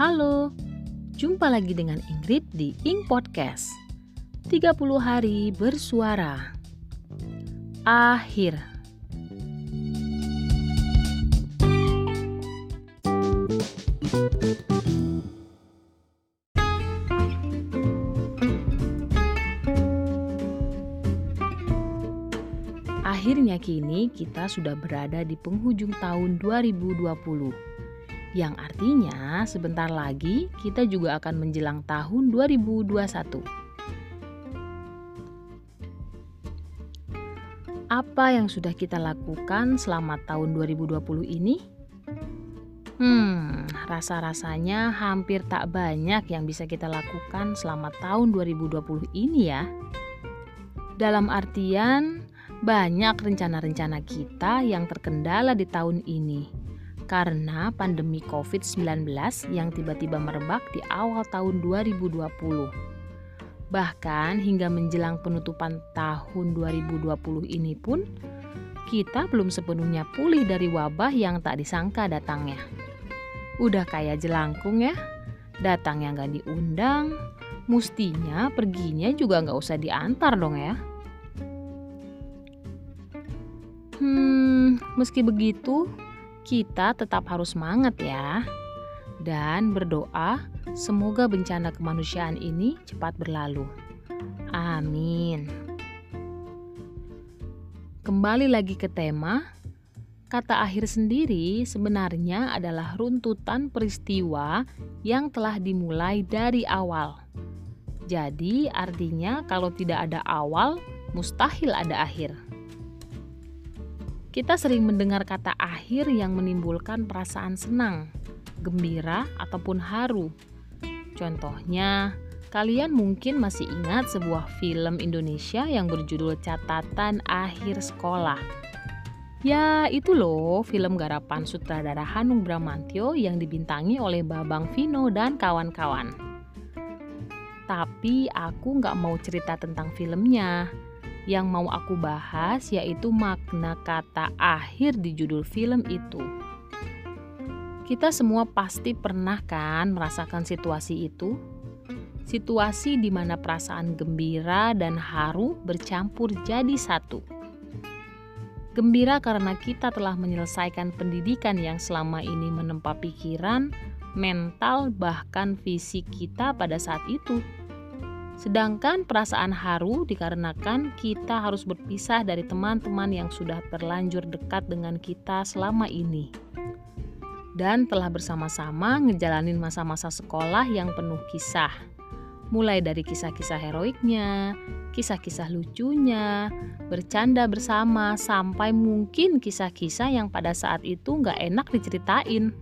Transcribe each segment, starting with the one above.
Halo, jumpa lagi dengan Ingrid di Ing Podcast. 30 hari bersuara. Akhir. Akhirnya kini kita sudah berada di penghujung tahun 2020 yang artinya sebentar lagi kita juga akan menjelang tahun 2021. Apa yang sudah kita lakukan selama tahun 2020 ini? Hmm, rasa-rasanya hampir tak banyak yang bisa kita lakukan selama tahun 2020 ini ya. Dalam artian, banyak rencana-rencana kita yang terkendala di tahun ini karena pandemi COVID-19 yang tiba-tiba merebak di awal tahun 2020. Bahkan hingga menjelang penutupan tahun 2020 ini pun kita belum sepenuhnya pulih dari wabah yang tak disangka datangnya. Udah kayak jelangkung ya, datangnya nggak diundang, mustinya perginya juga nggak usah diantar dong ya. Hmm, meski begitu, kita tetap harus semangat ya. Dan berdoa semoga bencana kemanusiaan ini cepat berlalu. Amin. Kembali lagi ke tema, kata akhir sendiri sebenarnya adalah runtutan peristiwa yang telah dimulai dari awal. Jadi, artinya kalau tidak ada awal, mustahil ada akhir. Kita sering mendengar kata akhir yang menimbulkan perasaan senang, gembira, ataupun haru. Contohnya, kalian mungkin masih ingat sebuah film Indonesia yang berjudul Catatan Akhir Sekolah. Ya, itu loh film garapan sutradara Hanung Bramantyo yang dibintangi oleh Babang Vino dan kawan-kawan. Tapi aku nggak mau cerita tentang filmnya, yang mau aku bahas yaitu makna kata akhir di judul film itu. Kita semua pasti pernah kan merasakan situasi itu? Situasi di mana perasaan gembira dan haru bercampur jadi satu. Gembira karena kita telah menyelesaikan pendidikan yang selama ini menempa pikiran, mental, bahkan fisik kita pada saat itu Sedangkan perasaan haru dikarenakan kita harus berpisah dari teman-teman yang sudah terlanjur dekat dengan kita selama ini. Dan telah bersama-sama ngejalanin masa-masa sekolah yang penuh kisah. Mulai dari kisah-kisah heroiknya, kisah-kisah lucunya, bercanda bersama, sampai mungkin kisah-kisah yang pada saat itu nggak enak diceritain.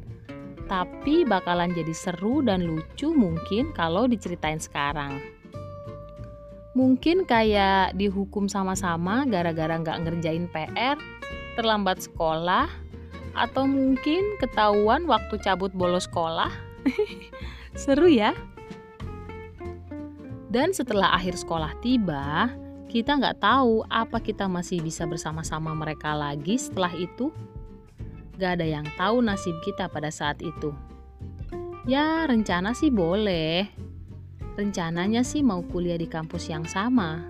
Tapi bakalan jadi seru dan lucu mungkin kalau diceritain sekarang. Mungkin kayak dihukum sama-sama gara-gara nggak ngerjain PR, terlambat sekolah, atau mungkin ketahuan waktu cabut bolos sekolah. Seru ya? Dan setelah akhir sekolah tiba, kita nggak tahu apa kita masih bisa bersama-sama mereka lagi setelah itu. Gak ada yang tahu nasib kita pada saat itu. Ya, rencana sih boleh, Rencananya sih mau kuliah di kampus yang sama.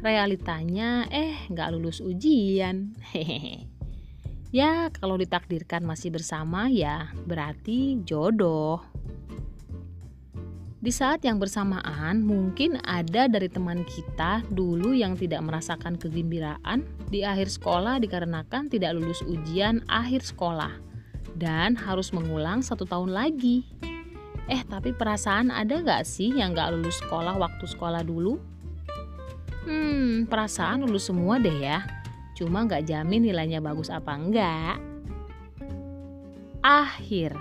Realitanya eh nggak lulus ujian. Hehehe. ya kalau ditakdirkan masih bersama ya berarti jodoh. Di saat yang bersamaan, mungkin ada dari teman kita dulu yang tidak merasakan kegembiraan di akhir sekolah dikarenakan tidak lulus ujian akhir sekolah dan harus mengulang satu tahun lagi. Eh tapi perasaan ada gak sih yang gak lulus sekolah waktu sekolah dulu? Hmm, perasaan lulus semua deh ya. Cuma gak jamin nilainya bagus apa enggak. Akhir.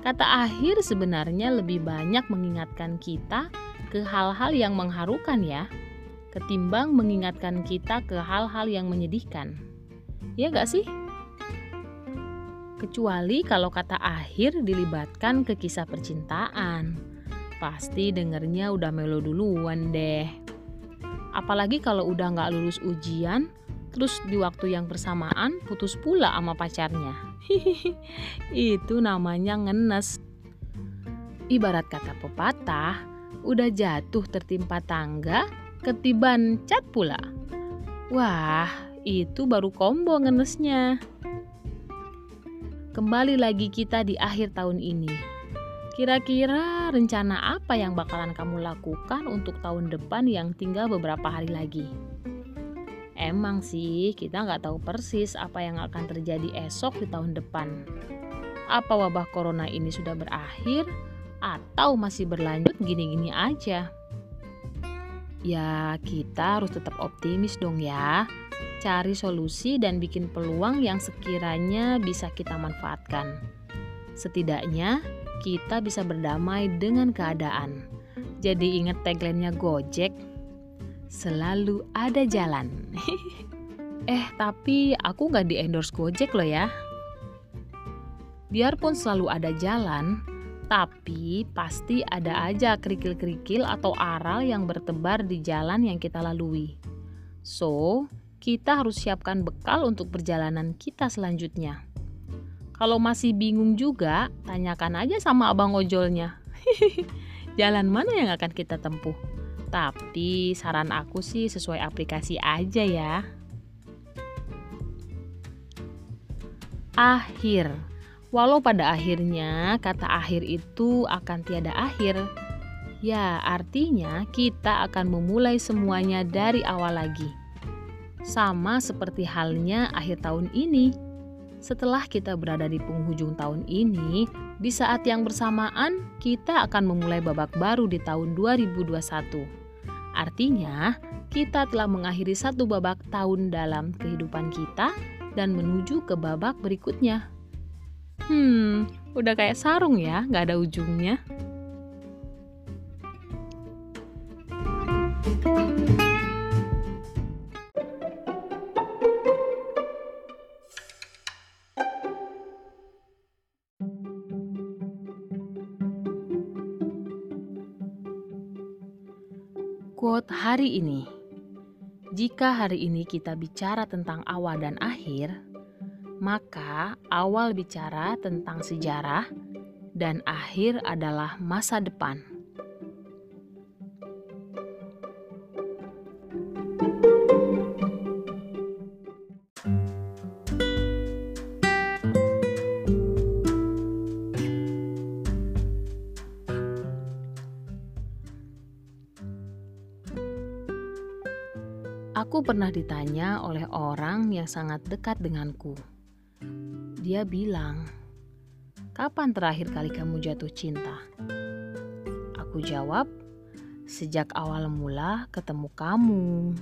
Kata akhir sebenarnya lebih banyak mengingatkan kita ke hal-hal yang mengharukan ya, ketimbang mengingatkan kita ke hal-hal yang menyedihkan. Ya gak sih? Kecuali kalau kata akhir dilibatkan ke kisah percintaan. Pasti dengernya udah melo duluan deh. Apalagi kalau udah nggak lulus ujian, terus di waktu yang bersamaan putus pula sama pacarnya. Itu namanya ngenes. Ibarat kata pepatah, udah jatuh tertimpa tangga, ketiban cat pula. Wah, itu baru combo ngenesnya. Kembali lagi kita di akhir tahun ini. Kira-kira rencana apa yang bakalan kamu lakukan untuk tahun depan yang tinggal beberapa hari lagi? Emang sih, kita nggak tahu persis apa yang akan terjadi esok di tahun depan. Apa wabah corona ini sudah berakhir atau masih berlanjut gini-gini aja? Ya, kita harus tetap optimis dong ya. Cari solusi dan bikin peluang yang sekiranya bisa kita manfaatkan. Setidaknya, kita bisa berdamai dengan keadaan. Jadi ingat tagline-nya Gojek, selalu ada jalan. eh, tapi aku nggak di endorse Gojek loh ya. Biarpun selalu ada jalan, tapi pasti ada aja kerikil-kerikil atau aral yang bertebar di jalan yang kita lalui. So, kita harus siapkan bekal untuk perjalanan kita selanjutnya. Kalau masih bingung juga, tanyakan aja sama abang ojolnya. jalan mana yang akan kita tempuh? Tapi saran aku sih sesuai aplikasi aja ya. Akhir Walau pada akhirnya kata akhir itu akan tiada akhir, ya artinya kita akan memulai semuanya dari awal lagi. Sama seperti halnya akhir tahun ini. Setelah kita berada di penghujung tahun ini, di saat yang bersamaan kita akan memulai babak baru di tahun 2021. Artinya, kita telah mengakhiri satu babak tahun dalam kehidupan kita dan menuju ke babak berikutnya. Hmm, udah kayak sarung ya, nggak ada ujungnya. Quote hari ini. Jika hari ini kita bicara tentang awal dan akhir, maka awal bicara tentang sejarah dan akhir adalah masa depan. Aku pernah ditanya oleh orang yang sangat dekat denganku. Dia bilang, "Kapan terakhir kali kamu jatuh cinta?" Aku jawab, "Sejak awal mula ketemu kamu."